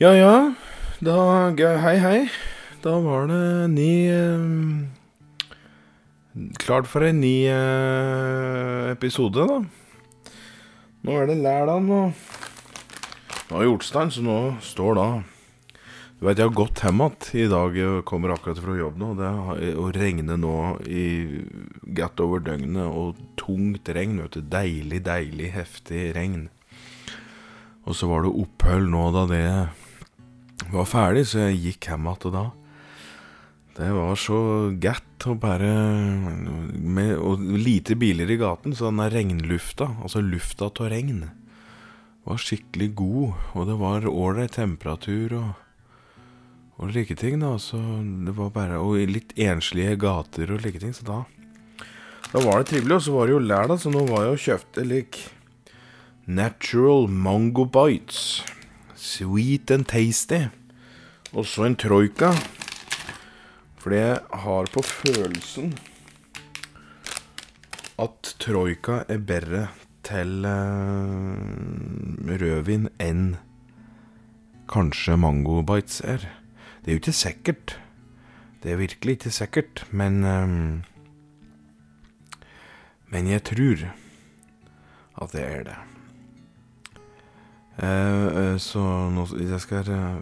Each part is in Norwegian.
Ja ja, da Hei, hei. Da var det ni eh, Klart for en ny eh, episode, da. Nå er det lærdag, nå jeg gjort stand, så nå står da Du vet, jeg har gått hjem igjen i dag. Jeg kommer akkurat fra jobb nå. Det å regne nå i godt over døgnet, og tungt regn. vet du. Deilig, deilig, heftig regn. Og så var det opphold nå da det var ferdig, så jeg gikk hjem igjen da. Det var så godt å bare med, Og lite biler i gaten, så den der regnlufta, altså lufta av regn, var skikkelig god. Og det var ålreit temperatur og, og like ting, da. Så det var bare Og litt enslige gater og like ting, så da Da var det trivelig. Og så var det jo lørdag, så nå var jeg og kjøpte lik Natural Mango Bites. Sweet and tasty. Og så en troika. For jeg har på følelsen at troika er bedre til eh, rødvin enn kanskje Mango Bites er. Det er jo ikke sikkert. Det er virkelig ikke sikkert, men eh, Men jeg tror at det er det. Eh, eh, så nå Jeg skal eh,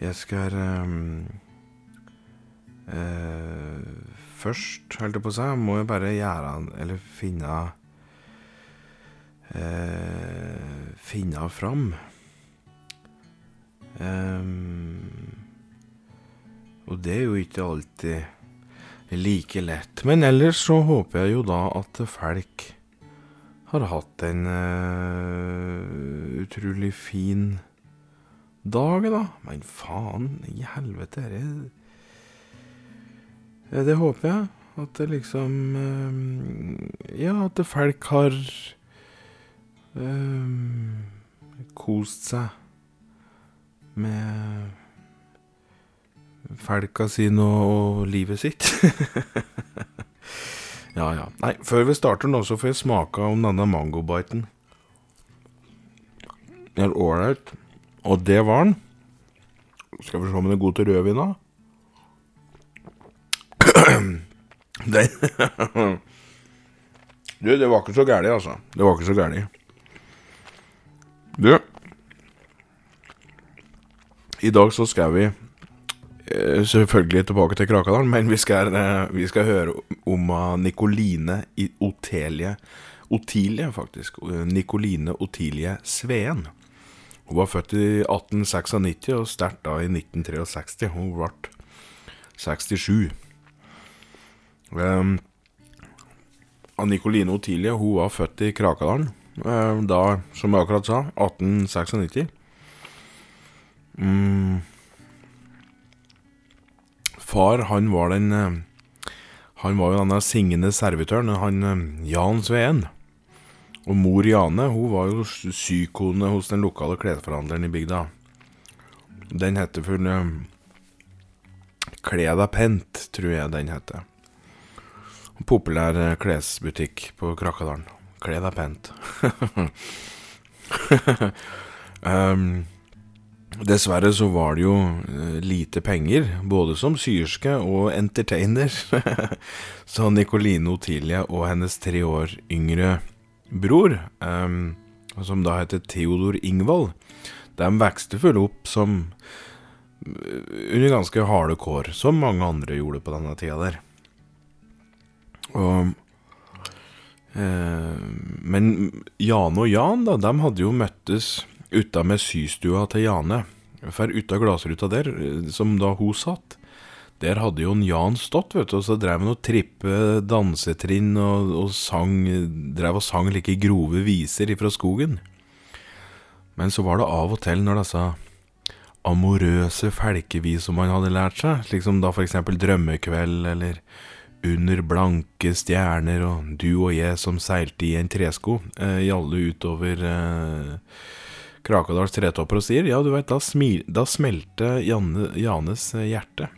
Jeg skal Først, holdt jeg på å si, må jeg bare gjøre Eller finne Finne fram. Ehm, og det er jo ikke alltid like lett. Men ellers så håper jeg jo da at folk har hatt en uh, utrolig fin dag, da. Men faen i helvete, dette det håper jeg. At det liksom uh, Ja, at det folk har uh, kost seg med folka sine og, og livet sitt. ja, ja. Nei, før vi starter nå, så får jeg smake om denne mangobiten. Den er ålreit. Og det var den. Skal vi se om den er god til rødvin, da. Den Du, det var ikke så gæli, altså. Det var ikke så gæli. Du I dag så skal vi selvfølgelig tilbake til Krakadalen, men vi skal, eh, vi skal høre om uh, Nikoline Otelie Otilie, faktisk. Nikoline Otilie Sveen. Hun var født i 1896 og starta i 1963. Hun ble 67. Um, Nikoline Otilie hun var født i Krakadalen, um, da, som jeg akkurat sa, 1896. Mm. Far, han var den eh, Han var jo denne singende servitøren, han eh, Jan Sveen. Og mor Jane hun var jo sykone hos den lokale klesforhandleren i bygda. Den heter for eh, Kle deg pent, tror jeg den heter. Populær klesbutikk på Krakadalen. Kle deg pent. um, dessverre så var det jo eh, lite penger, både som syerske og entertainer. så Nicoline Otilie og hennes tre år yngre bror, um, som da heter Theodor Ingvald, de vokste full opp som under ganske harde kår, som mange andre gjorde på denne tida der. Og eh, Men Jane og Jan, da, de hadde jo møttes utamed systua til Jane. For uta glassruta der, som da hun satt, der hadde jo en Jan stått, vet du, og så drev han og trippe dansetrinn og, og sang Drev og sang like grove viser ifra skogen. Men så var det av og til når disse amorøse felkevis som han hadde lært seg, slik som da eksempel Drømmekveld eller Under blanke stjerner og Du og jeg som seilte i en tresko, eh, gjalde utover eh, Krakadals tretopper og sier, ja, du veit, da, da smelte Janne, Janes eh, hjerte.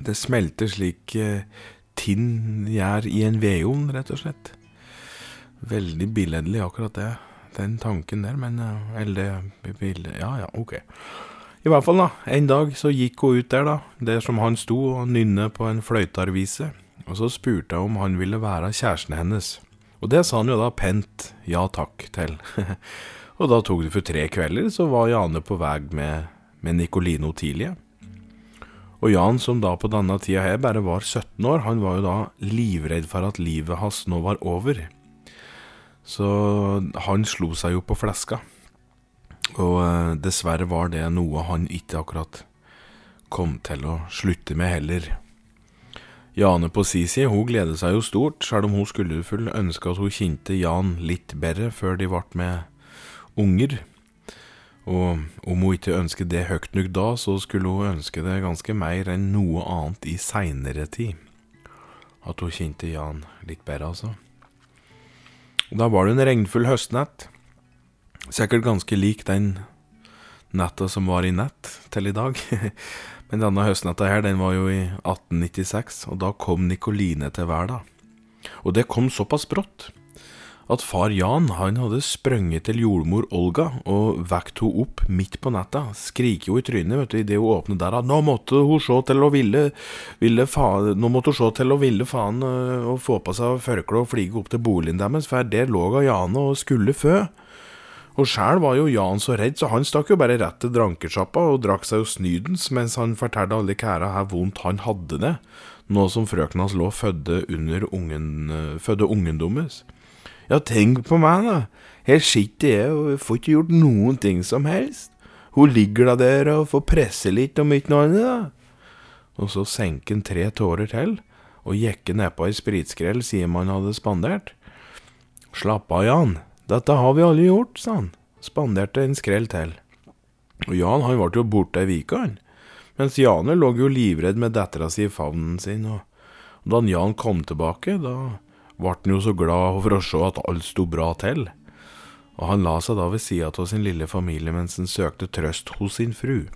Det smelter slik eh, tinn gjør i en vedovn, rett og slett. Veldig billedlig, akkurat det. den tanken der, men eh, Eller det ville Ja, ja, ok. I hvert fall, da. En dag så gikk hun ut der, da, der som han sto og nynnet på en fløytarvise, og så spurte hun om han ville være kjæresten hennes. Og det sa han jo da pent ja takk til. og da tok det for tre kvelder, så var Jane på vei med, med Nicoline Otilie. Og Jan, som da på denne tida her bare var 17 år, han var jo da livredd for at livet hans nå var over. Så han slo seg jo på fleska. Og eh, dessverre var det noe han ikke akkurat kom til å slutte med heller. Jane på si side, hun gleder seg jo stort, selv om hun skulle ønske at hun kjente Jan litt bedre før de ble med unger. Og om hun ikke ønsket det høyt nok da, så skulle hun ønske det ganske mer enn noe annet i seinere tid. At hun kjente Jan litt bedre, altså. Og Da var det en regnfull høstnett. Sikkert ganske lik den netta som var i nett til i dag. Men denne høstnetta her, den var jo i 1896, og da kom Nikoline til verden. Og det kom såpass brått at far Jan han hadde sprunget til jordmor Olga og vekt henne opp midt på natta. Skriker jo i trynet vet du, idet hun åpner døra. Nå måtte hun se til å ville, ville faen, Nå måtte hun se til å ville faen og øh, få på seg førkle og flige opp til boligen deres, for der lå Jane og skulle fø. Og sjæl var jo Jan så redd, så han stakk jo bare rett til drankesjappa og drakk seg jo snydens mens han fortalte alle kæra hvor vondt han hadde det, nå som frøken hans lå fødde under ungen, øh, fødde ungen deres. Ja, tenk på meg, da. Her sitter jeg og får ikke gjort noen ting som helst. Hun ligger da der og får presse litt om ikke noe annet, da. Og så senker han tre tårer til, og jekker nedpå ei spritskrell siden man hadde spandert. Slapp av, Jan. Dette har vi alle gjort, sa han. Spanderte en skrell til. Og Jan han ble jo borte ei uke, han. Mens Jane lå jo livredd med dattera si i favnen sin, og da Jan kom tilbake, da ble han jo så glad for å se at alt sto bra til, og han la seg da ved sida av sin lille familie mens han søkte trøst hos sin fru.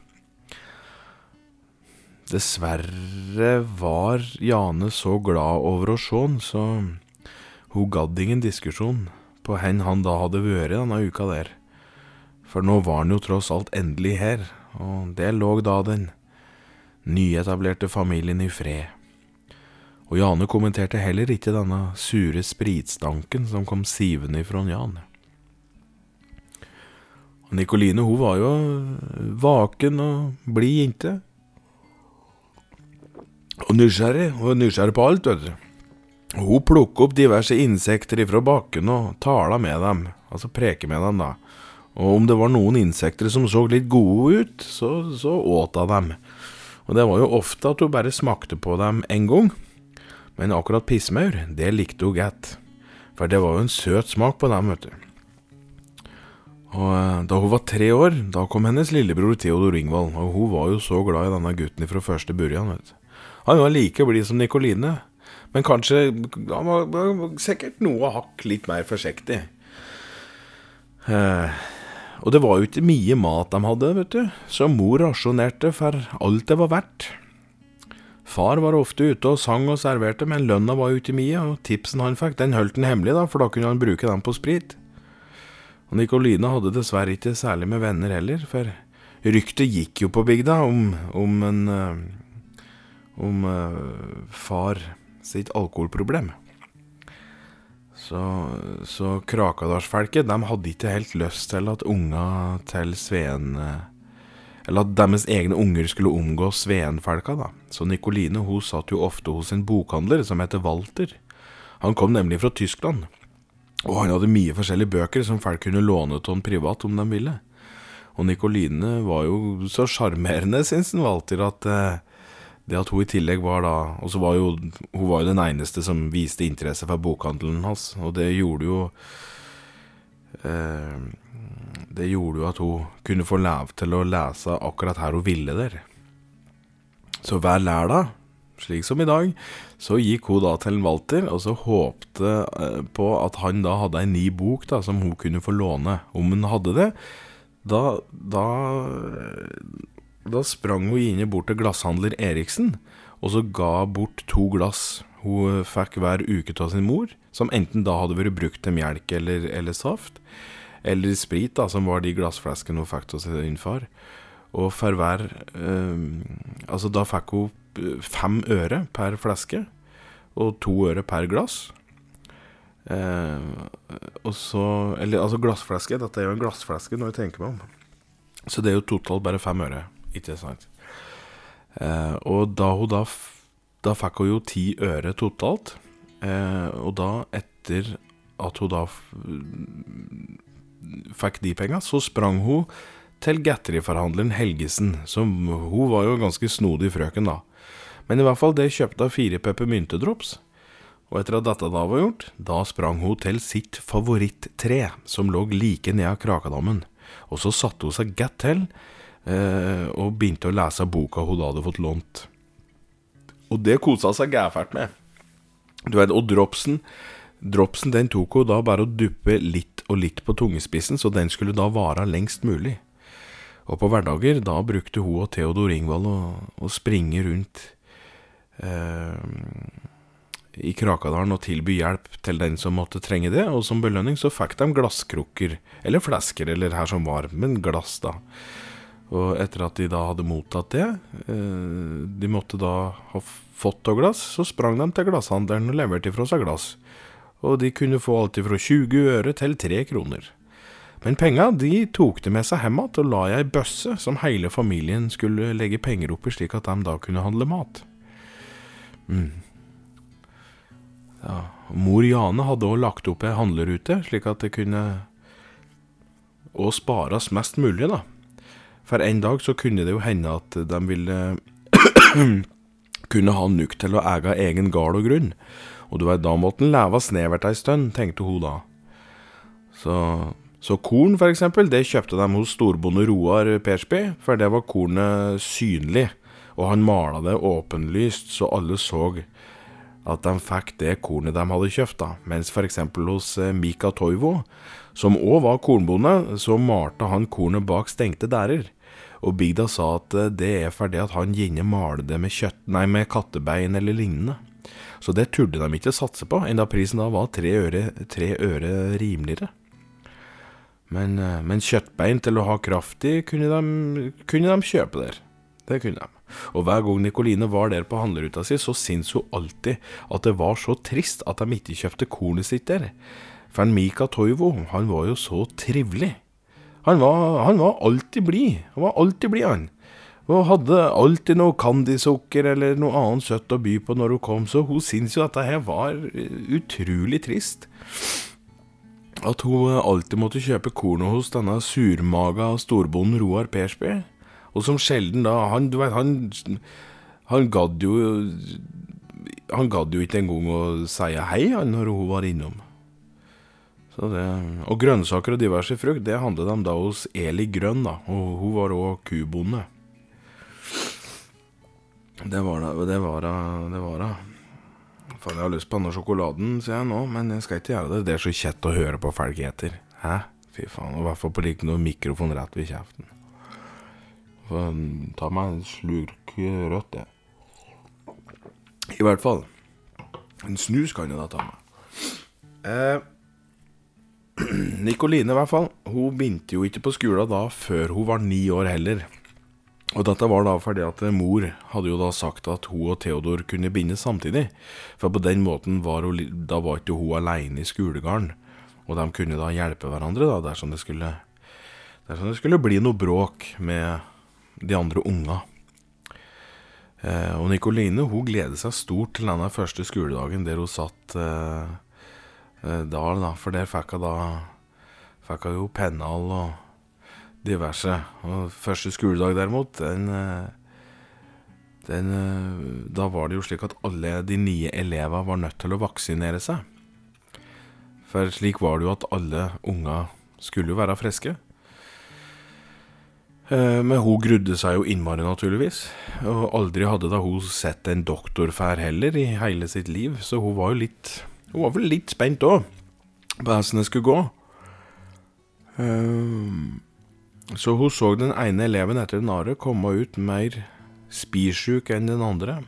Dessverre var Jane så glad over å se han, så hun gadd ingen diskusjon på hen han da hadde vært denne uka der. For nå var han jo tross alt endelig her, og det lå da den nyetablerte familien i fred. Og Jane kommenterte heller ikke denne sure spritstanken som kom sivende ifra Jan. Nikoline hun var jo vaken og blid jente. Og nysgjerrig, og nysgjerrig på alt, vet du. Hun plukket opp diverse insekter ifra bakken og tala med dem, altså preke med dem, da. Og om det var noen insekter som så litt gode ut, så, så åt hun dem. Og det var jo ofte at hun bare smakte på dem en gang, men akkurat pissmaur, det likte hun godt. For det var jo en søt smak på dem, vet du. Og eh, da hun var tre år, da kom hennes lillebror Theodor Ingvald, og hun var jo så glad i denne gutten fra første burjan, vet du. Han var like blid som Nikoline, men kanskje Han var, var sikkert noe hakk litt mer forsiktig. Eh, og det var jo ikke mye mat de hadde, vet du, så mor rasjonerte for alt det var verdt. Far var ofte ute og sang og serverte, men lønna var jo ikke mye, og tipsen han fikk, den holdt han hemmelig, da, for da kunne han bruke dem på sprit. Og Nikoline hadde dessverre ikke særlig med venner heller, for ryktet gikk jo på bygda om, om en eh, om uh, far sitt alkoholproblem. Så, så Krakadalsfolket de hadde ikke helt lyst til at unga til Sveen uh, eller at deres egne unger skulle omgå Sveen-felka, da. Så Nikoline hun satt jo ofte hos en bokhandler som heter Walter. Han kom nemlig fra Tyskland, og han hadde mye forskjellige bøker som folk kunne låne til han privat om de ville. Og Nikoline var jo så sjarmerende, syns Walter, at eh, det at hun i tillegg var da Og så var jo hun var jo den eneste som viste interesse for bokhandelen hans, og det gjorde jo eh, det gjorde jo at hun kunne få lov til å lese akkurat her hun ville der. Så hver lørdag, slik som i dag, så gikk hun da til Walter og så håpte eh, på at han da hadde ei ny bok da, som hun kunne få låne. Om hun hadde det, da, da, da sprang hun inne bort til glasshandler Eriksen og så ga bort to glass hun fikk hver uke av sin mor, som enten da hadde vært brukt til melk eller, eller saft, eller sprit, da, som var de glassflaskene hun fikk til sin far. Og for hver eh, Altså, da fikk hun eh, fem øre per flaske, og to øre per glass. Eh, og så Eller altså glassflaske. Dette er jo en glassflaske, når jeg tenker meg om. Så det er jo totalt bare fem øre, ikke sant. Eh, og da hun da Da fikk hun jo ti øre totalt. Eh, og da, etter at hun da fikk de penga, så sprang hun til Gattery-forhandleren Helgesen. Som hun var jo ganske snodig frøken, da. Men i hvert fall, det kjøpte hun fire peppermyntedrops. Og etter at dette da var gjort, da sprang hun til sitt favorittre, som lå like ned av Krakadammen. Og så satte hun seg godt til, eh, og begynte å lese boka hun da hadde fått lånt. Og det kosa hun seg gæfælt med. Du vet, og dropsen Dropsen den tok hun da bare å duppe litt og litt på tungespissen, så den skulle da vare lengst mulig. Og på hverdager, da brukte hun og Theodor Ingvald å, å springe rundt eh, i Krakadalen og tilby hjelp til den som måtte trenge det, og som belønning så fikk de glasskrukker, eller flasker, eller her som var, men glass, da. Og etter at de da hadde mottatt det, eh, de måtte da ha fått av glass, så sprang de til glasshandelen og leverte ifra seg glass og de kunne få alt fra 20 øre til 3 kroner. Men penga de tok de med seg hjem igjen og la i ei bøsse som hele familien skulle legge penger oppi, slik at de da kunne handle mat. Mm. Ja, Mor Jane hadde òg lagt opp ei handlerute, slik at det kunne òg spares mest mulig, da. For en dag så kunne det jo hende at de ville kunne ha nok til å eie egen gard og grunn. Og du veit, da måtte en leve snevert ei stund, tenkte hun da. Så, så korn, for eksempel, det kjøpte de hos storbonde Roar Persby, for det var kornet synlig, og han mala det åpenlyst så alle så at de fikk det kornet de hadde kjøpt, da. Mens for eksempel hos eh, Mika Toivo, som òg var kornbonde, så malte han kornet bak stengte dærer. Og bygda sa at eh, det er fordi at han gjerne maler det med, kjøtt, nei, med kattebein eller lignende. Så det turde de ikke satse på, enda prisen da var tre øre, tre øre rimeligere. Men, eh, men, kjøttbein til å ha kraft i kunne de, kunne de kjøpe der. Det kunne de. Og hver gang Nikoline var der på handleruta si, så syntes hun alltid at det var så trist at de ikke kjøpte kornet sitt der. For Mika Toivo, han var jo så trivelig. Han var, han var alltid blid. Han var alltid blid, han. Og hadde alltid noe candysukker eller noe annet søtt å by på når hun kom, så hun syntes jo at dette her var utrolig trist. At hun alltid måtte kjøpe kornet hos denne surmaga storbonden Roar Persby. Og som sjelden da Han, du vet, han Han gadd jo Han gadd jo ikke engang å si hei han når hun var innom. Det, og grønnsaker og diverse frukt, det handlet de da hos Eli Grønn, da. Og hun var òg kubonde. Det var da, det var da, det var da. Faen, jeg har lyst på denne sjokoladen, sier jeg nå, men jeg skal ikke gjøre det. Det er så kjett å høre på folk eter. Hæ? Fy faen. Og i hvert fall på like noe mikrofon rett ved kjeften. For, ta meg en slurk rødt, jeg. I hvert fall. En snus kan jeg da ta meg. Eh, Nikoline, i hvert fall. Hun begynte jo ikke på skolen da før hun var ni år heller. Og dette var da fordi at mor hadde jo da sagt at hun og Theodor kunne binde samtidig. For på den måten var hun, da var ikke hun alene i skolegården. Og de kunne da hjelpe hverandre da, dersom det skulle, dersom det skulle bli noe bråk med de andre unga. Eh, og Nikoline hun gledet seg stort til denne første skoledagen der hun satt eh, eh da. For der fikk hun da fikk hun jo pennal og diverse. Og første skoledag, derimot, den, eh, den eh, Da var det jo slik at alle de nye elevene var nødt til å vaksinere seg. For slik var det jo at alle unger skulle jo være friske. Men hun grudde seg jo innmari, naturligvis. Og aldri hadde da hun sett en doktorfær heller i hele sitt liv, så hun var jo litt Hun var vel litt spent òg på hvordan det skulle gå. Så hun så den ene eleven etter den andre komme ut mer spysjuk enn den andre.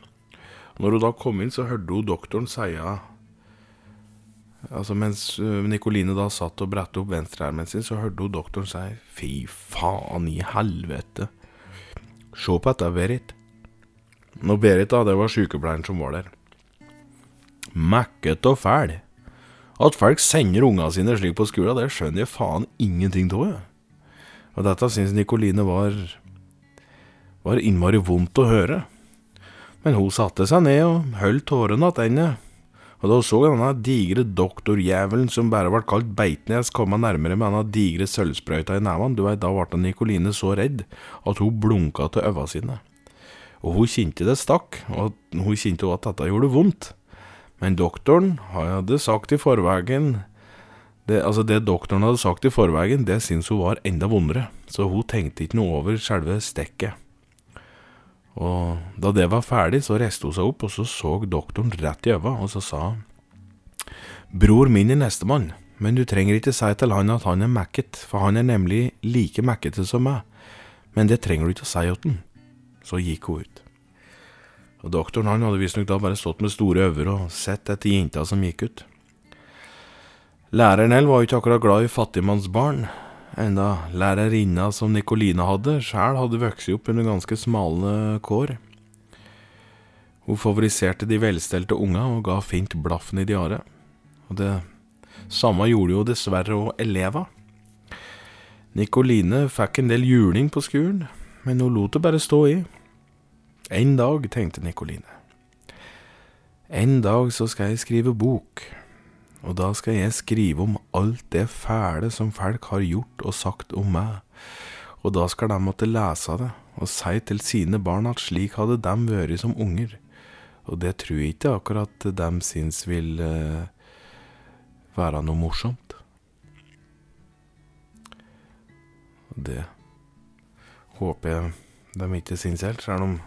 Når hun da kom inn, så hørte hun doktoren si Altså Mens uh, Nikoline da satt og brettet opp venstrearmen sin, så hørte hun doktoren si Fy faen i helvete. Se på dette, Berit. Når Berit, da, det var sykepleieren som var der. Mekket og fæl. At folk sender ungene sine slik på skolen, det skjønner jeg faen ingenting av. Og dette syns Nikoline var var innmari vondt å høre. Men hun satte seg ned og holdt tårene tilbake. Og da hun så denne digre doktorjævelen som bare ble kalt Beitnes, komme nærmere med denne digre sølvsprøyta i nevene, du veit, da ble Nikoline så redd at hun blunka til øynene sine. Og hun kjente det stakk, og hun kjente også at dette gjorde vondt. Men doktoren hadde sagt i forveien det, altså det doktoren hadde sagt i forveien, det syntes hun var enda vondere, så hun tenkte ikke noe over selve stekket. Og da det var ferdig, så reiste hun seg opp, og så så doktoren rett i øynene, og så sa Bror min er nestemann, men du trenger ikke si til han at han er mekket, for han er nemlig like mekkete som meg. Men det trenger du ikke å si til han. Så gikk hun ut. Og doktoren han hadde visstnok da bare stått med store øyne og sett etter jenta som gikk ut. Læreren El var jo ikke akkurat glad i fattigmannsbarn, enda lærerinna som Nikoline hadde, sjæl hadde vokst opp under ganske smale kår. Hun favoriserte de velstelte unga og ga fint blaffen i diaret. Og det samme gjorde jo dessverre òg eleva. Nicoline fikk en del juling på skolen, men hun lot det bare stå i. En dag, tenkte Nikoline. En dag så skal jeg skrive bok, og da skal jeg skrive om alt det fæle som folk har gjort og sagt om meg, og da skal de måtte lese det og si til sine barn at slik hadde de vært som unger, og det tror jeg ikke akkurat de syns vil eh, være noe morsomt. Og det håper jeg de ikke syns helt, sjøl om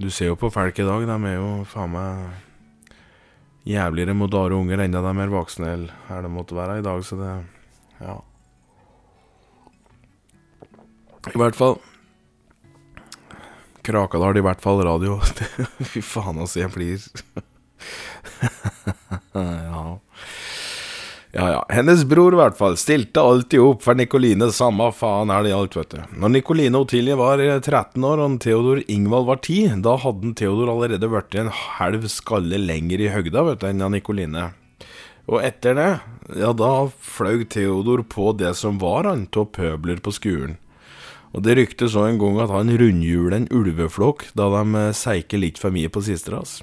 du ser jo på folk i dag, de er jo faen meg jævligere mot rare unger enda de er voksne eller her det måtte være i dag, så det Ja. I hvert fall Krakadal, i hvert fall radio. Fy faen, altså, jeg blir Ja. Ja, ja. Hennes bror, i hvert fall, stilte alltid opp for Nikoline, samme faen er det gjaldt, vet du. Når Nikoline Otilie var 13 år og Theodor Ingvald var 10, da hadde Theodor allerede blitt en halv skalle lenger i høgda, vet du, enn Nikoline. Og etter det, ja, da fløy Theodor på det som var han av pøbler på skolen. Og det ryktes så en gang at han rundhjulet en ulveflokk da de seiker litt for mye på sistras.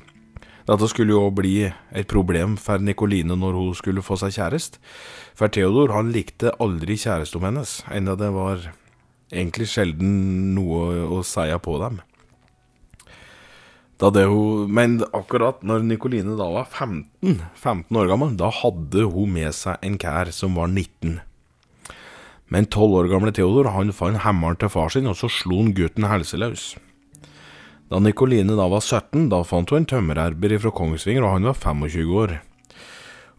Dette skulle jo bli et problem for Nikoline når hun skulle få seg kjæreste. For Theodor han likte aldri kjæresten hennes, enda det var egentlig sjelden noe å si på dem. Hun, men akkurat når Nikoline da var 15, 15 år gammel, da hadde hun med seg en kær som var 19. Men 12 år gamle Theodor han fant hammeren til far sin, og så slo han gutten helseløs. Da Nikoline da var 17, da fant hun en tømmererber fra Kongsvinger, og han var 25 år.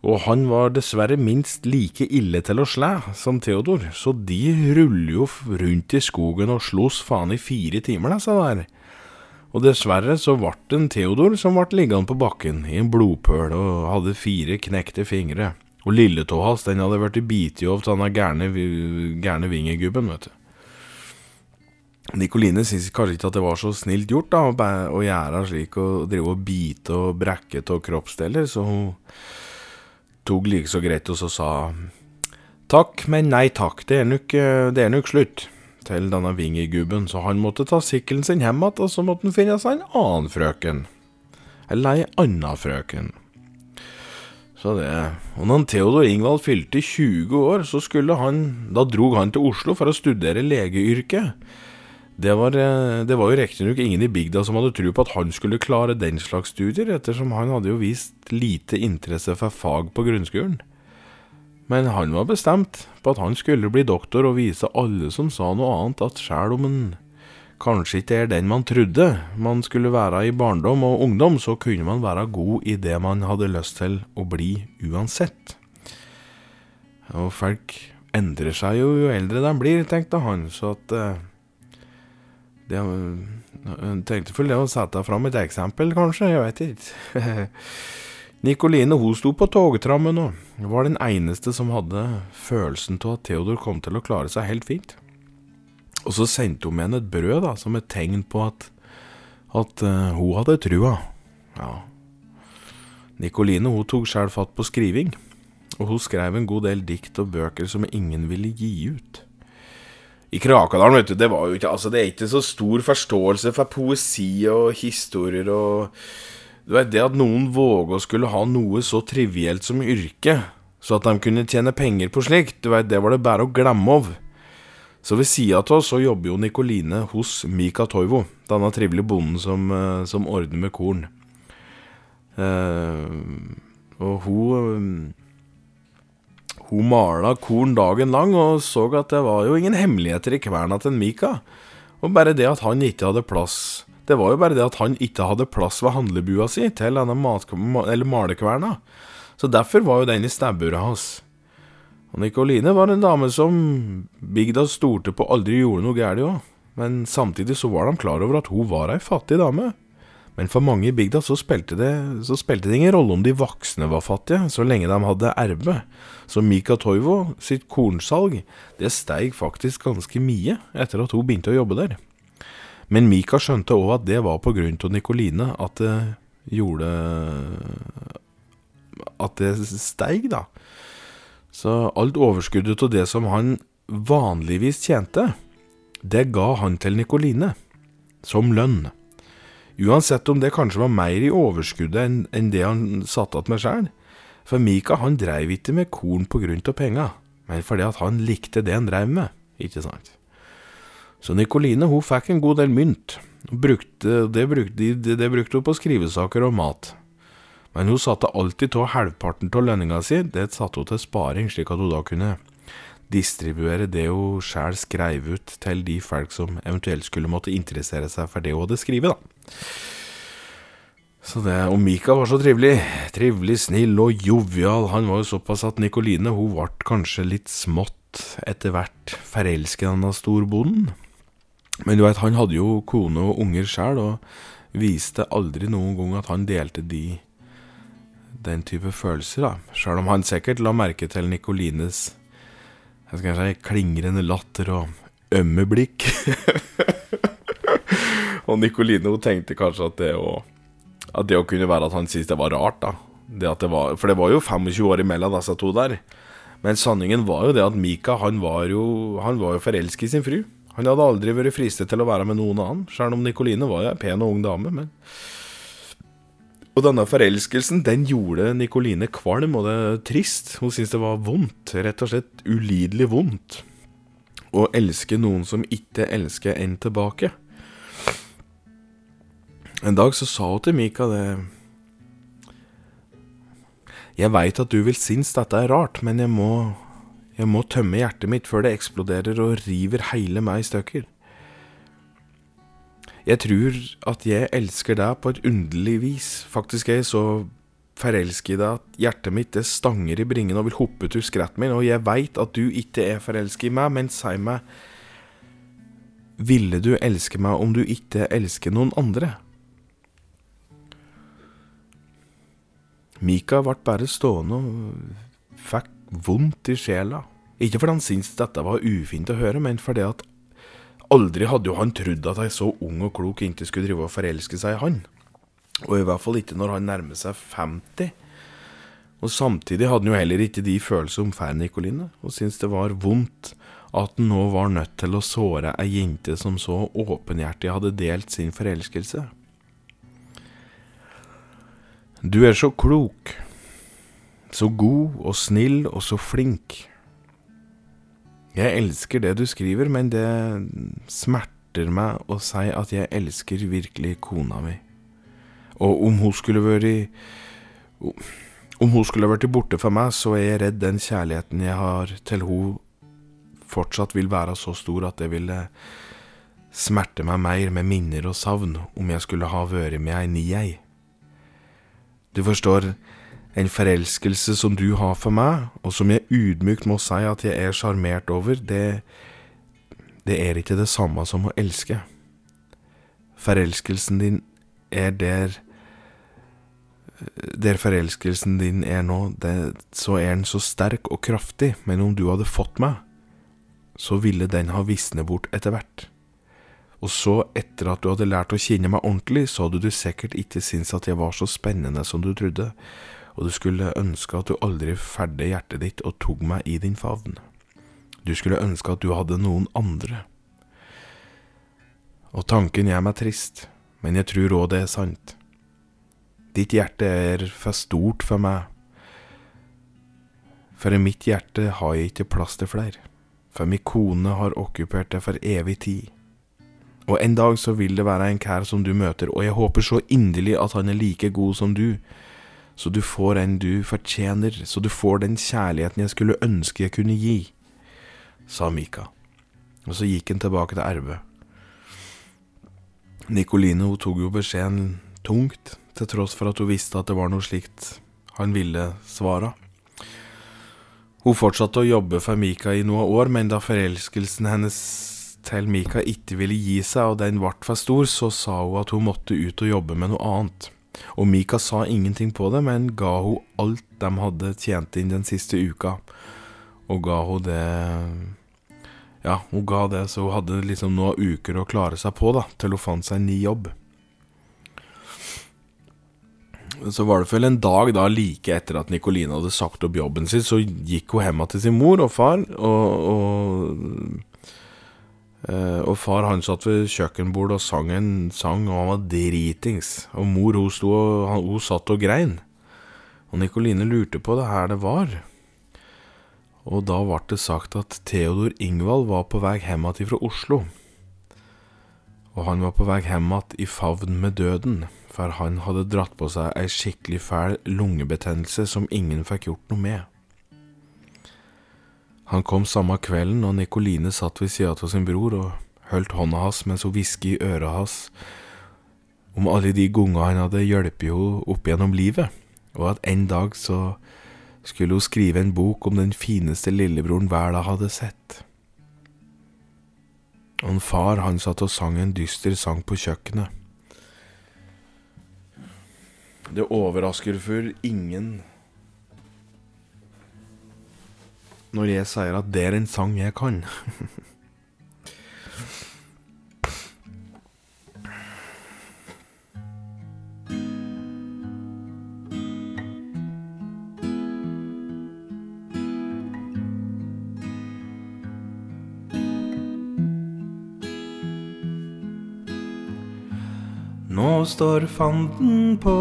Og han var dessverre minst like ille til å slæ som Theodor, så de ruller jo rundt i skogen og slåss faen i fire timer, disse der. Og dessverre så ble det en Theodor som ble liggende på bakken i en blodpøl og hadde fire knekte fingre. Og lilletåa hans den hadde blitt bitt av denne gærne, gærne vingegubben, vet du. Nikoline syns kanskje ikke at det var så snilt gjort da, å gjøre slik og drive og bite og brekke av kroppsdeler, så hun tok like så greit og så sa takk, men nei takk, det er nok, det er nok slutt, til denne vingegubben, så han måtte ta sykkelen sin hjem igjen, og så måtte han finne seg en annen frøken. Eller ei anna frøken. Så det Og når Theodor Ingvald fylte 20 år, så skulle han Da drog han til Oslo for å studere legeyrket. Det var, det var jo riktignok ingen i bygda som hadde tro på at han skulle klare den slags studier, ettersom han hadde jo vist lite interesse for fag på grunnskolen. Men han var bestemt på at han skulle bli doktor og vise alle som sa noe annet, at sjæl om en kanskje ikke er den man trodde man skulle være i barndom og ungdom, så kunne man være god i det man hadde lyst til å bli uansett. Og folk endrer seg jo jo eldre de blir, tenkte han, så at det, jeg tenkte vel det å sette fram et eksempel, kanskje. Jeg vet ikke. Nikoline hun sto på togtrammen og var den eneste som hadde følelsen av at Theodor kom til å klare seg helt fint. Og så sendte hun med henne et brød da, som et tegn på at, at uh, hun hadde trua. Ja. Nikoline hun tok sjøl fatt på skriving, og hun skrev en god del dikt og bøker som ingen ville gi ut. I Krakadalen, vet du, det var jo ikke Altså, det er ikke så stor forståelse for poesi og historier og Du vet, det at noen våger å skulle ha noe så trivielt som yrke, så at de kunne tjene penger på slikt, du vet, det var det bare å glemme av. Så ved sida av oss så jobber jo Nikoline hos Mika Toivo, denne trivelige bonden som, eh, som ordner med korn. Uh, og hun hun mala korn dagen lang og så at det var jo ingen hemmeligheter i kverna til Mika. Og bare det at han ikke hadde plass Det var jo bare det at han ikke hadde plass ved handlebua si til denne malekverna. Så derfor var jo den i stabburet hans. Og Nikoline var en dame som bygda stolte på aldri gjorde noe galt òg. Men samtidig så var de klar over at hun var ei fattig dame. Men for mange i bygda så spilte, det, så spilte det ingen rolle om de voksne var fattige, så lenge de hadde erbe. Så Mika Toivo sitt kornsalg, det steig faktisk ganske mye etter at hun begynte å jobbe der. Men Mika skjønte òg at det var på grunn av Nikoline at det gjorde At det steig, da. Så alt overskuddet av det som han vanligvis tjente, det ga han til Nikoline. Som lønn. Uansett om det kanskje var mer i overskuddet enn en det han satte igjen med sjøl. For Mika han dreiv ikke med korn av penga, men fordi at han likte det han dreiv med, ikke sant. Så Nikoline hun fikk en god del mynt, brukte, det, brukte, det brukte hun på skrivesaker og mat. Men hun satte alltid av halvparten av lønninga si, det satte hun til sparing, slik at hun da kunne distribuere det hun sjæl skrev ut til de folk som eventuelt skulle måtte interessere seg for det hun hadde skrevet, da. Så det, Og Mika var så trivelig. Trivelig, snill og jovial. Han var jo såpass at Nikoline hun ble kanskje litt smått etter hvert forelsket i denne storbonden. Men du veit, han hadde jo kone og unger sjøl, og viste aldri noen gang at han delte de den type følelser, da. Sjøl om han sikkert la merke til Nikolines jeg skal si, klingrende latter og ømme blikk. og Nicolino tenkte kanskje at det å, at det å kunne være at han syntes det var rart, da. Det det var, for det var jo 25 år imellom disse to der. Men sanningen var jo det at Mika han var jo, han var jo forelsket i sin fru. Han hadde aldri vært fristet til å være med noen annen, sjøl om Nicoline var jo en pen og ung dame. men... Og denne forelskelsen den gjorde Nikoline kvalm, og det trist. Hun syntes det var vondt, rett og slett ulidelig vondt, å elske noen som ikke elsker en tilbake. En dag så sa hun til Mika det Jeg veit at du vil synes dette er rart, men jeg må, jeg må tømme hjertet mitt før det eksploderer og river hele meg i stykker. Jeg tror at jeg elsker deg på et underlig vis. Faktisk er jeg så forelsket i deg at hjertet mitt det stanger i bringen og vil hoppe ut skretten min, og jeg veit at du ikke er forelsket i meg, men si meg Ville du elske meg om du ikke elsker noen andre? Mika ble bare stående og fikk vondt i sjela. Ikke fordi han syntes dette var ufint å høre, men fordi at Aldri hadde jo han trodd at ei så ung og klok jente skulle drive og forelske seg i han. Og i hvert fall ikke når han nærmer seg 50. Og samtidig hadde han jo heller ikke de følelsene om fær Nikoline, og syntes det var vondt at han nå var nødt til å såre ei jente som så åpenhjertig hadde delt sin forelskelse. Du er så klok, så god og snill og så flink. Jeg elsker det du skriver, men det smerter meg å si at jeg elsker virkelig kona mi. Og om hun skulle vært Om hun skulle vært borte for meg, så er jeg redd den kjærligheten jeg har til hun fortsatt vil være så stor at det ville smerte meg mer med minner og savn om jeg skulle ha vært med ei ni ei. Du forstår, en forelskelse som du har for meg, og som jeg ydmykt må si at jeg er sjarmert over, det, det er ikke det samme som å elske. Forelskelsen din er der Der forelskelsen din er nå, det, så er den så sterk og kraftig, men om du hadde fått meg, så ville den ha visnet bort etter hvert. Og så, etter at du hadde lært å kjenne meg ordentlig, så hadde du sikkert ikke syntes at jeg var så spennende som du trodde, og du skulle ønske at du aldri ferdig hjertet ditt og tok meg i din favn. Du skulle ønske at du hadde noen andre. Og tanken gjør meg trist, men jeg tror òg det er sant. Ditt hjerte er for stort for meg. For i mitt hjerte har jeg ikke plass til flere. For min kone har okkupert det for evig tid. Og en dag så vil det være en kær som du møter, og jeg håper så inderlig at han er like god som du, så du får en du fortjener, så du får den kjærligheten jeg skulle ønske jeg kunne gi, sa Mika. Og så gikk han tilbake til Erve. Nikoline hun tok jo beskjeden tungt, til tross for at hun visste at det var noe slikt han ville svare. Hun fortsatte å jobbe for Mika i noen år, men da forelskelsen hennes til Mika ikke ville gi seg og den ble for stor, så sa hun at hun måtte ut og jobbe med noe annet. Og Mika sa ingenting på det, men ga hun alt de hadde tjent inn den siste uka. Og ga hun det Ja, hun ga det, så hun hadde liksom noen uker å klare seg på, da, til hun fant seg en ny jobb. Så var det vel en dag da like etter at Nikoline hadde sagt opp jobben sin, så gikk hun hjem til sin mor og far, og, og og far han satt ved kjøkkenbordet og sang en sang, og han var dritings. Og mor hun, sto og, hun satt og grein. Og Nikoline lurte på det her det var. Og da ble det sagt at Theodor Ingvald var på vei hjem igjen fra Oslo. Og han var på vei hjem igjen i favn med døden, for han hadde dratt på seg ei skikkelig fæl lungebetennelse som ingen fikk gjort noe med. Han kom samme kvelden, og Nikoline satt ved sida av sin bror og holdt hånda hans mens hun hvisket i øret hans om alle de gangene han hadde hjulpet henne opp gjennom livet, og at en dag så skulle hun skrive en bok om den fineste lillebroren verden hadde sett. Og en far, han satt og sang en dyster sang på kjøkkenet. Det overrasker for ingen når jeg sier at det er en sang jeg kan. Nå står fanden på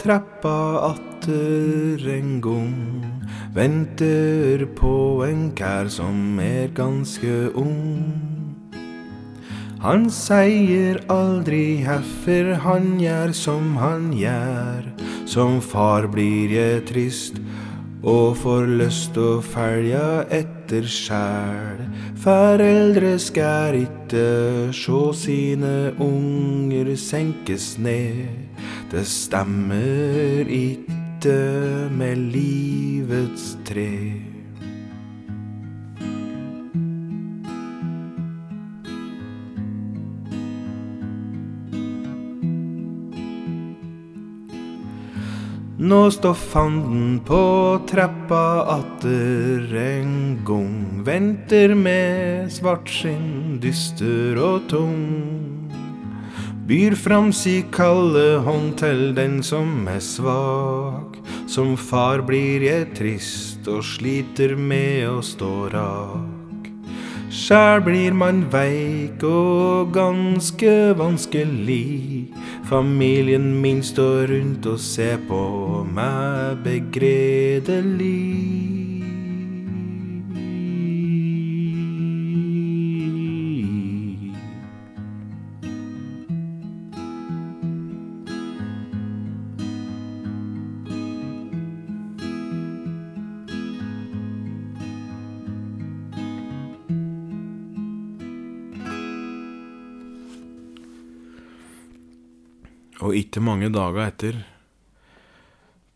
trappa atter en gang venter på en kær som er ganske ung. Han seier aldri heffer, han gjør som han gjør. Som far blir jeg trist og får lyst å følge etter sjæl. Foreldre skal ikke sjå sine unger senkes ned. Det stemmer ikke med med livets tre. Nå står fanden på trappa atter en gong. Venter med svartskinn, dyster og tung byr fram si kalde hånd til den som er svak. Som far blir jeg trist og sliter med å stå rak. Sjæl blir man veik og ganske vanskelig. Familien min står rundt og ser på meg begredelig. Ikke mange dager etter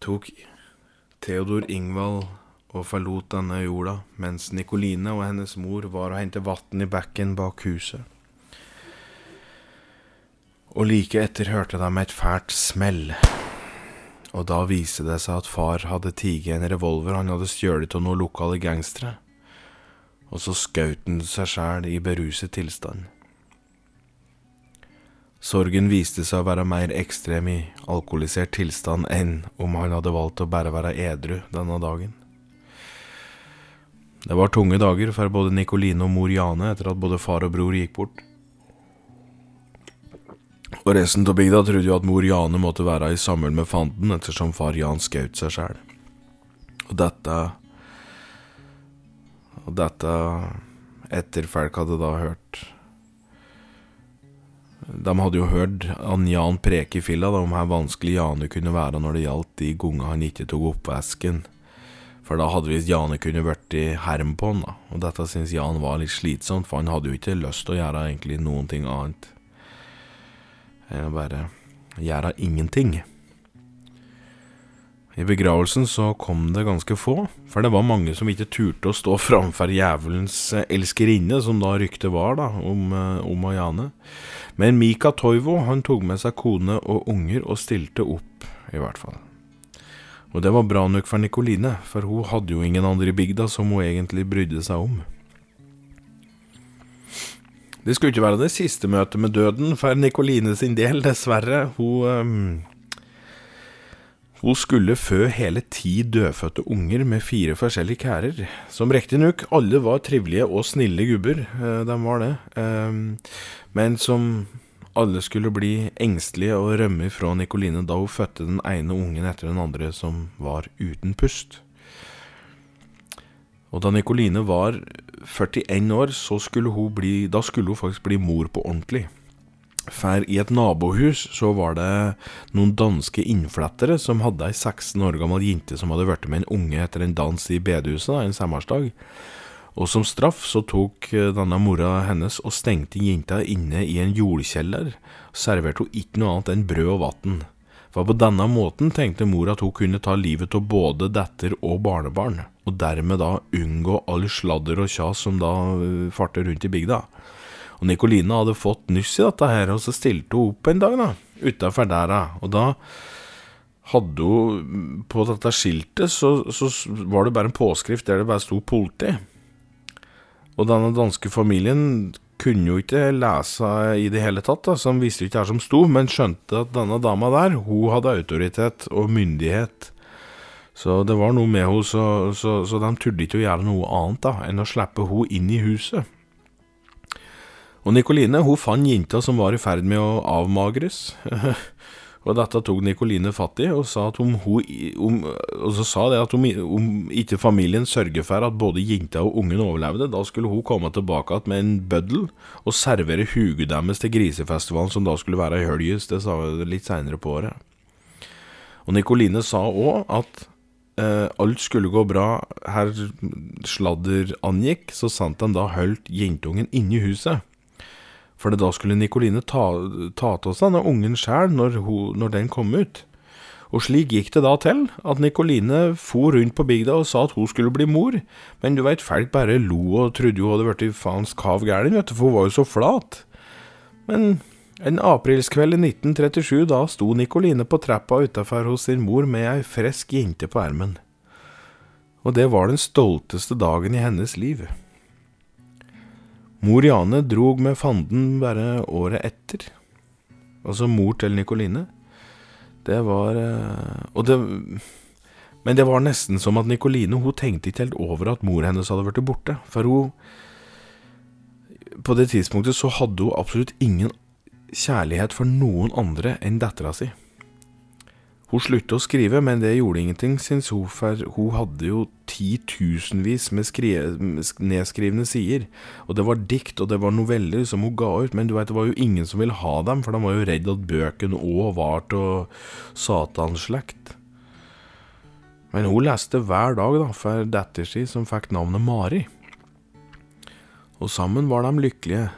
tok Theodor Ingvald og forlot denne jorda, mens Nikoline og hennes mor var og hentet vann i bekken bak huset. Og like etter hørte de et fælt smell. Og da viste det seg at far hadde tatt en revolver han hadde stjålet av noen lokale gangstere, og så skjøt han seg sjæl i beruset tilstand. Sorgen viste seg å være mer ekstrem i alkoholisert tilstand enn om han hadde valgt å bare være edru denne dagen. Det var tunge dager for både Nikoline og mor Jane etter at både far og bror gikk bort. Og resten av bygda trodde jo at mor Jane måtte være i sammen med fanden ettersom far Jan skjøt seg sjæl. Og dette Og dette etter folk hadde da hørt de hadde jo hørt han Jan preke i filla om hvor vanskelig Jane kunne være når det gjaldt de gangene han ikke tok oppvasken. For da hadde visst Jane kunne blitt herm på han, da. Og dette syntes Jan var litt slitsomt, for han hadde jo ikke lyst til å gjøre egentlig noen ting annet enn å bare gjøre ingenting. I begravelsen så kom det ganske få, for det var mange som ikke turte å stå framfor djevelens elskerinne, som da ryktet var da, om, om Jane. Men Mika Toivo han tok med seg kone og unger og stilte opp, i hvert fall. Og det var bra nok for Nikoline, for hun hadde jo ingen andre i bygda som hun egentlig brydde seg om. Det skulle ikke være det siste møtet med døden for Nikoline sin del, dessverre. Hun, um, hun skulle fø hele ti dødfødte unger med fire forskjellige kærer, som riktignok alle var trivelige og snille gubber, de var det. Um, men som alle skulle bli engstelige og rømme fra Nikoline da hun fødte den ene ungen etter den andre som var uten pust. Og da Nikoline var 41 år, skulle bli, da skulle hun faktisk bli mor på ordentlig. For i et nabohus så var det noen danske innflettere som hadde ei 16 år gammel jente som hadde blitt med en unge etter en dans i bedehuset en sommersdag. Og som straff så tok eh, denne mora hennes og stengte jenta inne i en jordkjeller, og serverte hun ikke noe annet enn brød og vann. For på denne måten tenkte mor at hun kunne ta livet av både datter og barnebarn, og dermed da unngå all sladder og kjas som da eh, farter rundt i bygda. Og Nikoline hadde fått nyss i dette her, og så stilte hun opp en dag, da, utafor der, og da hadde hun På dette skiltet så, så var det bare en påskrift der det bare sto politi. Og denne danske familien kunne jo ikke lese i det hele tatt, da, så de visste ikke hva som sto, men skjønte at denne dama der, hun hadde autoritet og myndighet. Så det var noe med henne, så, så, så de turde ikke å gjøre noe annet da, enn å slippe henne inn i huset. Og Nikoline hun fant jenta som var i ferd med å avmagres. Og dette tok Nikoline fatt i, og sa, hun, om, og sa det at om, om, ikke familien sørger for at både jenta og ungen overlevde, da skulle hun komme tilbake med en bøddel og servere huget deres til grisefestivalen, som da skulle være i Høljes. Det sa hun litt seinere på året. Og Nikoline sa òg at eh, alt skulle gå bra her sladder angikk, så sant han da holdt jentungen inne i huset. For da skulle Nikoline ta, ta til seg denne ungen sjæl når, når, den kom ut. Og slik gikk det da til, at Nikoline for rundt på bygda og sa at hun skulle bli mor, men du veit, folk bare lo og trodde hun hadde blitt faens kav gæren, vet du, for hun var jo så flat. Men en aprilskveld i 1937, da sto Nikoline på trappa utafor hos sin mor med ei frisk jente på ermen. Og det var den stolteste dagen i hennes liv. Mor Jane drog med fanden bare året etter. Altså mor til Nikoline. Det var eh, Og det Men det var nesten som at Nikoline hun tenkte ikke helt over at mor hennes hadde blitt borte. For hun På det tidspunktet så hadde hun absolutt ingen kjærlighet for noen andre enn dattera si. Hun sluttet å skrive, men det gjorde ingenting, syns hun, for hun hadde jo titusenvis med, nedskrivne sider. Og det var dikt, og det var noveller som hun ga ut, men du vet, det var jo ingen som ville ha dem, for de var jo redd at bøkene òg var av satanslekt. Men hun leste hver dag da, for datter si, som fikk navnet Mari. Og sammen var de lykkelige,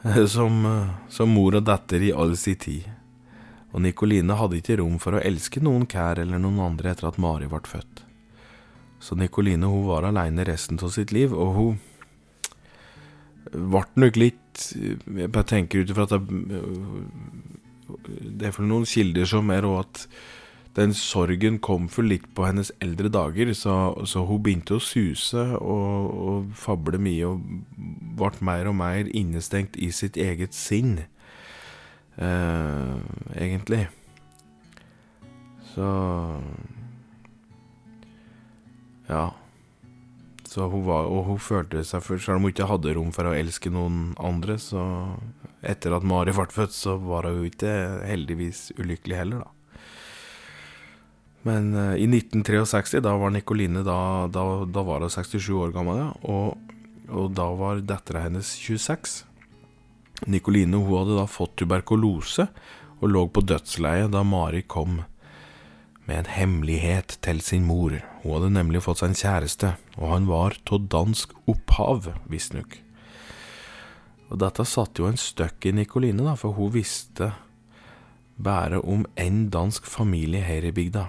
som, som mor og datter i all sin tid og Nikoline hadde ikke rom for å elske noen kær eller noen andre etter at Mari ble født. Så Nikoline hun var aleine resten av sitt liv, og hun ble nok litt Jeg bare tenker ut ifra at Det er for noen kilder som er òg at den sorgen kom for litt på hennes eldre dager, så, så hun begynte å suse og, og, fable mye og ble mer og mer innestengt i sitt eget sinn, egentlig. Så Ja. Så hun var, og hun følte seg for, Selv om hun ikke hadde rom for å elske noen andre, så etter at Mari ble født, så var hun ikke heldigvis ulykkelig heller, da. Men uh, i 1963, da var Nikoline da, da, da var hun 67 år gammel, ja, og, og da var dattera hennes 26. Nikoline hun hadde da fått tuberkulose og lå på dødsleiet da Mari kom med en hemmelighet til sin mor. Hun hadde nemlig fått seg en kjæreste, og han var av dansk opphav, visstnok. Og dette satte jo en støkk i Nikoline, da, for hun visste bare om en dansk familie her i bygda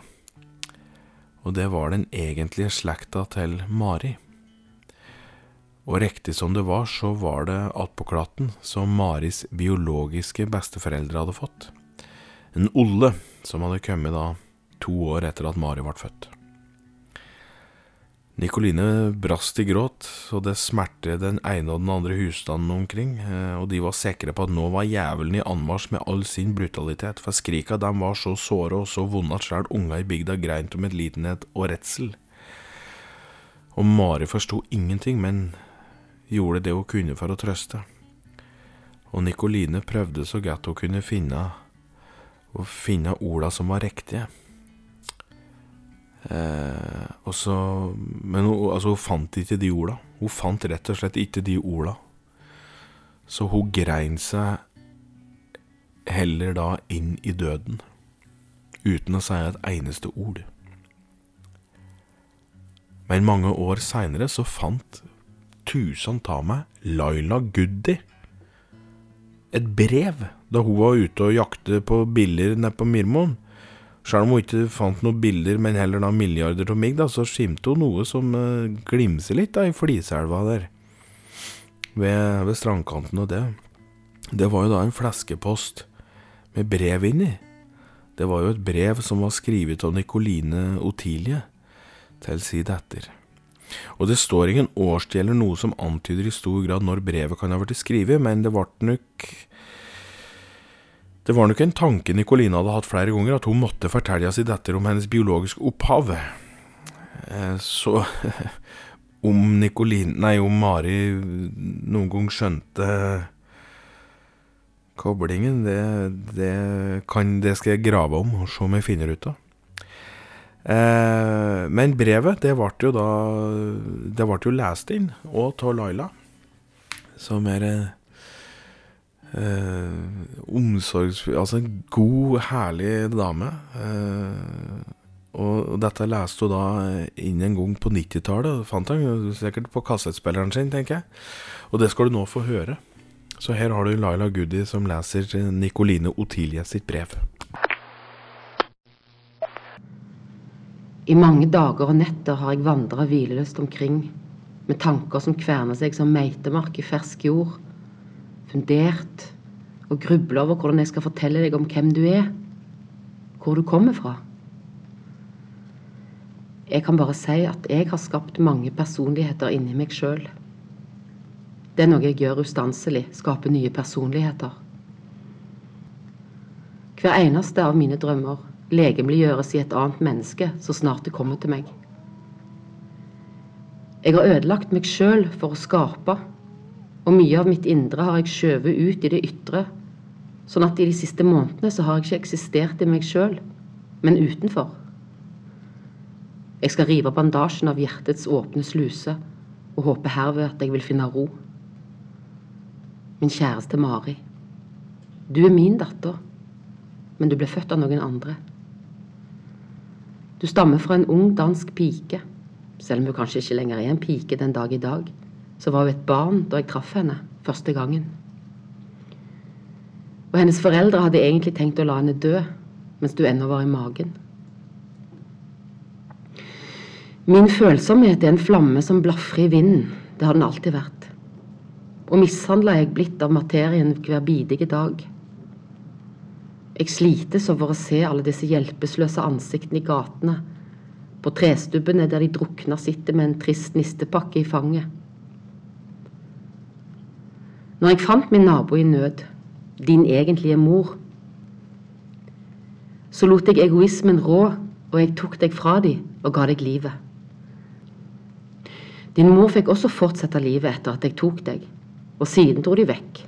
og det var den egentlige slekta til Mari. Og riktig som det var, så var det attpåklatten som Maris biologiske besteforeldre hadde fått. En Olle, som hadde kommet da to år etter at Mari ble født. Nikoline brast i gråt, og det smerte den ene og den andre husstanden omkring, eh, og de var sikre på at nå var jævelen i anmarsj med all sin brutalitet, for skrika dem var så såre og så vonde at sjøl unga i bygda grein om litenhet og redsel. Og Mari forsto ingenting, men gjorde det hun kunne for å trøste. Og Nikoline prøvde så godt hun kunne finne, å finne orda som var riktige. Eh, og så, men hun, altså, hun fant ikke de orda. Hun fant rett og slett ikke de orda. Så hun grein seg heller da inn i døden, uten å si et eneste ord. Men mange år seinere så fant tusen ta meg Laila Goody et brev da hun var ute og jakte på biller nede på Mirmoen. Sjøl om hun ikke fant noen bilder, men heller da milliarder av migg, så skimte hun noe som eh, glimser litt da, i Fliselva der. Ved, ved, strandkanten og det. Det var jo da en fleskepost med brev inni. Det var jo et brev som var skrevet av Nikoline Otilie til sin datter. Og det står ingen årstid eller noe som antyder i stor grad når brevet kan ha blitt skrevet, men det ble nok det var nok en tanke Nicoline hadde hatt flere ganger, at hun måtte fortelle sin datter om hennes biologiske opphav. Eh, så om Nicoline Nei, om Mari noen gang skjønte koblingen, det, det, kan, det skal jeg grave om og se om jeg finner ut av. Eh, men brevet, det ble jo da Det ble jo lest inn, og av Laila, som er eh, omsorgsfull Altså en god, herlig dame. Eh, og dette leste hun da inn en gang på 90-tallet. Fant han sikkert på kassettspilleren sin, tenker jeg. Og det skal du nå få høre. Så her har du Laila Goody som leser Nikoline Otilie sitt brev. I mange dager og netter har jeg vandra hvileløst omkring, med tanker som kverner seg som meitemark i fersk jord fundert og grubla over hvordan jeg skal fortelle deg om hvem du er, hvor du kommer fra. Jeg kan bare si at jeg har skapt mange personligheter inni meg sjøl. Det er noe jeg gjør ustanselig, skaper nye personligheter. Hver eneste av mine drømmer legemliggjøres i et annet menneske så snart det kommer til meg. Jeg har ødelagt meg sjøl for å skape og mye av mitt indre har jeg skjøvet ut i det ytre. Sånn at i de siste månedene så har jeg ikke eksistert i meg sjøl, men utenfor. Jeg skal rive bandasjen av hjertets åpne sluse og håper herved at jeg vil finne ro. Min kjæreste Mari. Du er min datter, men du ble født av noen andre. Du stammer fra en ung dansk pike, selv om hun kanskje ikke lenger er en pike den dag i dag så var hun et barn da jeg traff henne første gangen. Og hennes foreldre hadde egentlig tenkt å la henne dø mens du ennå var i magen. Min følsomhet er en flamme som blafrer i vinden. Det har den alltid vært. Og mishandla er jeg blitt av materien hver bidige dag. Jeg slites over å se alle disse hjelpeløse ansiktene i gatene, på trestubbene der de drukner sitter med en trist nistepakke i fanget. Når jeg fant min nabo i nød, din egentlige mor, så lot jeg egoismen rå, og jeg tok deg fra dem og ga deg livet. Din mor fikk også fortsette livet etter at jeg tok deg, og siden dro de vekk.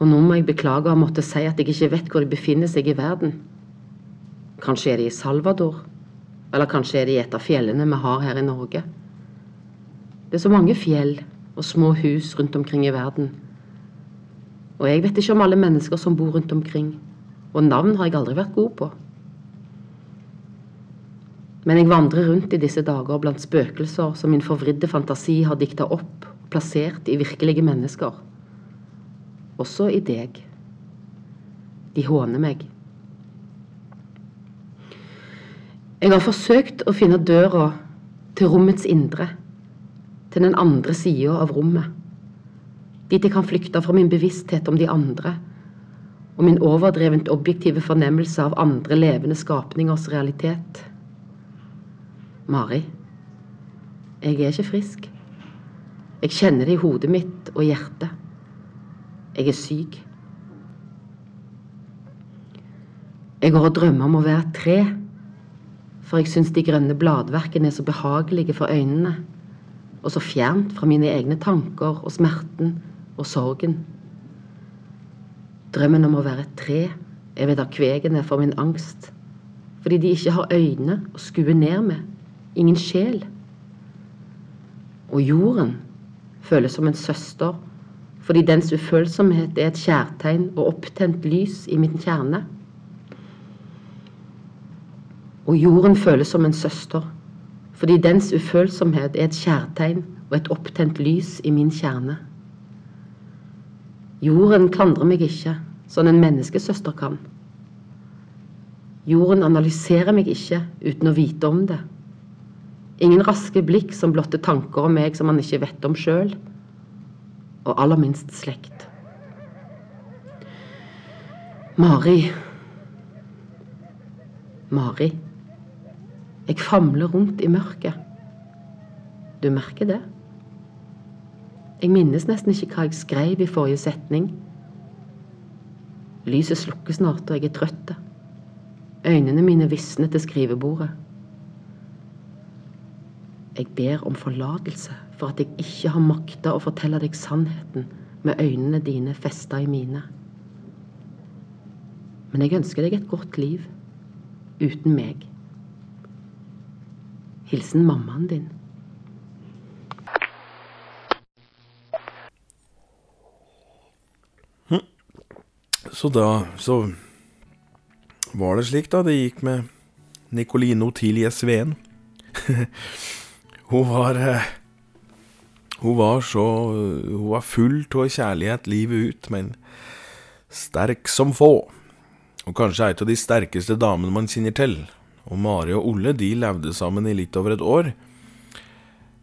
Og nå må jeg beklage å måtte si at jeg ikke vet hvor de befinner seg i verden. Kanskje er de i Salvador, eller kanskje er de i et av fjellene vi har her i Norge. Det er så mange fjell og små hus rundt omkring i verden. Og jeg vet ikke om alle mennesker som bor rundt omkring, og navn har jeg aldri vært god på. Men jeg vandrer rundt i disse dager blant spøkelser som min forvridde fantasi har dikta opp plassert i virkelige mennesker. Også i deg. De håner meg. Jeg har forsøkt å finne døra til rommets indre, til den andre sida av rommet. Dit jeg kan flykte fra min bevissthet om de andre og min overdrevent objektive fornemmelse av andre levende skapningers realitet. Mari, jeg er ikke frisk. Jeg kjenner det i hodet mitt og hjertet. Jeg er syk. Jeg går og drømmer om å være tre, for jeg syns de grønne bladverkene er så behagelige for øynene, og så fjernt fra mine egne tanker og smerten og sorgen. Drømmen om å være tre er vederkvegende for min angst, fordi de ikke har øyne å skue ned med ingen sjel. Og jorden føles som en søster fordi dens ufølsomhet er et kjærtegn og opptent lys i min kjerne. Og jorden føles som en søster fordi dens ufølsomhet er et kjærtegn og et opptent lys i min kjerne. Jorden klandrer meg ikke, sånn en menneskesøster kan. Jorden analyserer meg ikke uten å vite om det. Ingen raske blikk som blotter tanker om meg som han ikke vet om sjøl. Og aller minst slekt. Mari. Mari. Jeg famler rundt i mørket. Du merker det? Jeg minnes nesten ikke hva jeg skrev i forrige setning. Lyset slukker snart, og jeg er trøtt. Øynene mine visner til skrivebordet. Jeg ber om forlatelse for at jeg ikke har makta å fortelle deg sannheten med øynene dine festa i mine. Men jeg ønsker deg et godt liv uten meg. Hilsen mammaen din. Så da Så var det slik, da, det gikk med Nikoline Otilie Sveen. hun var eh, Hun var så Hun var full av kjærlighet livet ut, men sterk som få. Og kanskje ei av de sterkeste damene man kjenner til. Og Mari og Olle de levde sammen i litt over et år.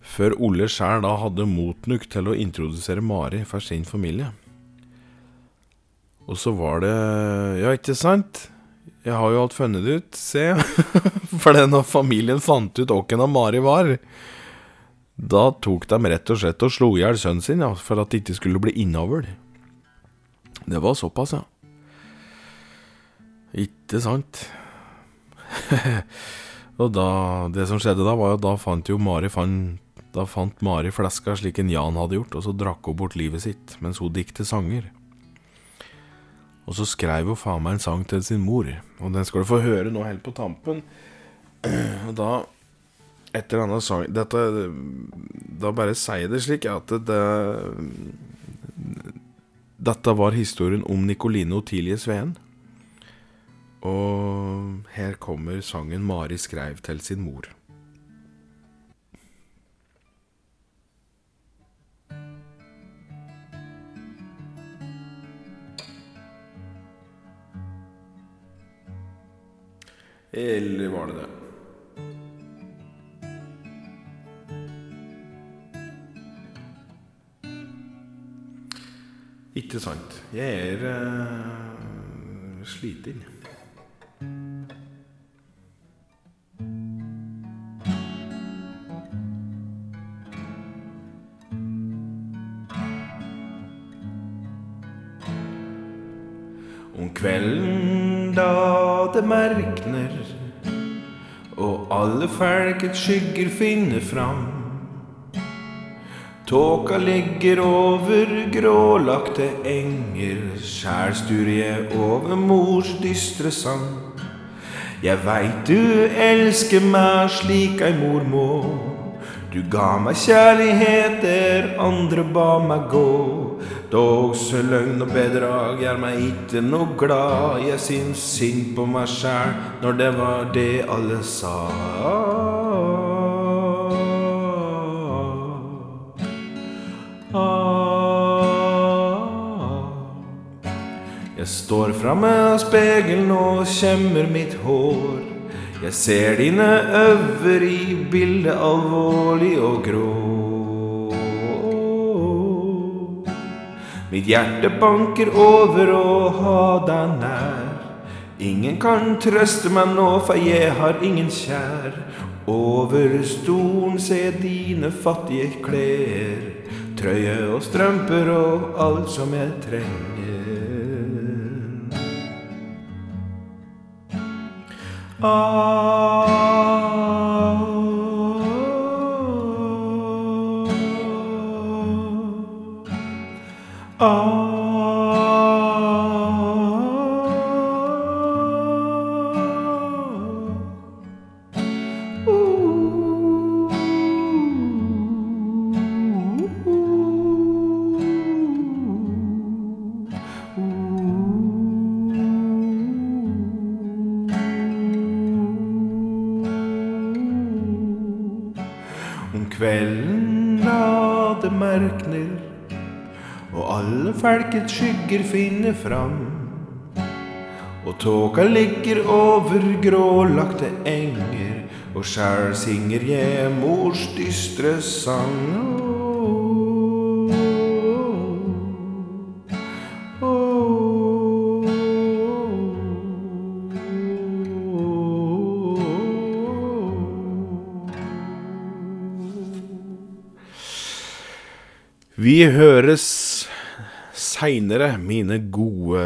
Før Olle sjæl da hadde mot nok til å introdusere Mari for sin familie. Og så var det Ja, ikke sant? Jeg har jo alt funnet det ut, se. For det når familien fant ut hvem Mari var, da tok de rett og slett og slo i hjel sønnen sin ja, for at det ikke skulle bli innavl. Det var såpass, ja. Ikke sant? og da Det som skjedde da, var jo da fant jo Mari fant, Da fant Mari fleska slik en Jan hadde gjort, og så drakk hun bort livet sitt mens hun dikte sanger. Og så skrev hun faen meg en sang til sin mor, og den skal du få høre nå helt på tampen. Og da Et eller annet sang Dette Da bare sier jeg det slik at det, Dette var historien om Nikoline Otilie Sveen. Og her kommer sangen Mari skrev til sin mor. Eller var det det? Ikke sant. Jeg er uh, sliten. Om kvelden da det merkner og alle felkets skygger finner fram. Tåka ligger over grålagte enger, skjælsturer jeg over mors dystre sang. Jeg veit du elsker meg slik ei mor må. Du ga meg kjærlighet der andre ba meg gå. Dog så løgn og bedrag gjør meg ikke noe glad. Jeg syns synd på meg sjæl når det var det alle sa. Jeg står framme av spegelen og kjemmer mitt hår. Jeg ser dine øver i bildet alvorlig og grå. Mitt hjerte banker over å ha deg nær. Ingen kan trøste meg nå, for jeg har ingen kjær. Over stolen ser jeg dine fattige klær. Trøye og strømper og alt som jeg trenger. Om og alle folkets skygger finner fram. Og tåka ligger over grålagte enger, og sjæl synger jeg mors dystre sang. Vi høres seinere, mine gode,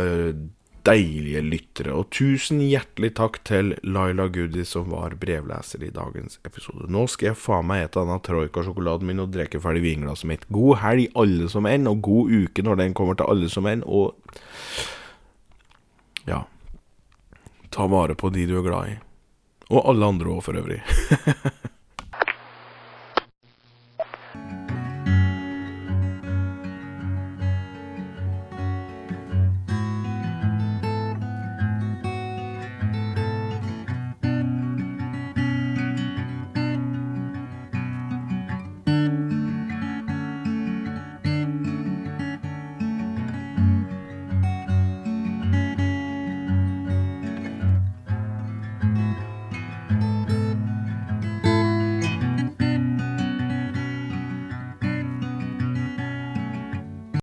deilige lyttere. Og tusen hjertelig takk til Laila Goody som var brevleser i dagens episode. Nå skal jeg faen meg et denne Troika-sjokoladen min og drikke ferdig vinglasset mitt. God helg, alle som en, og god uke når den kommer til alle som en. Og ja Ta vare på de du er glad i. Og alle andre òg, for øvrig.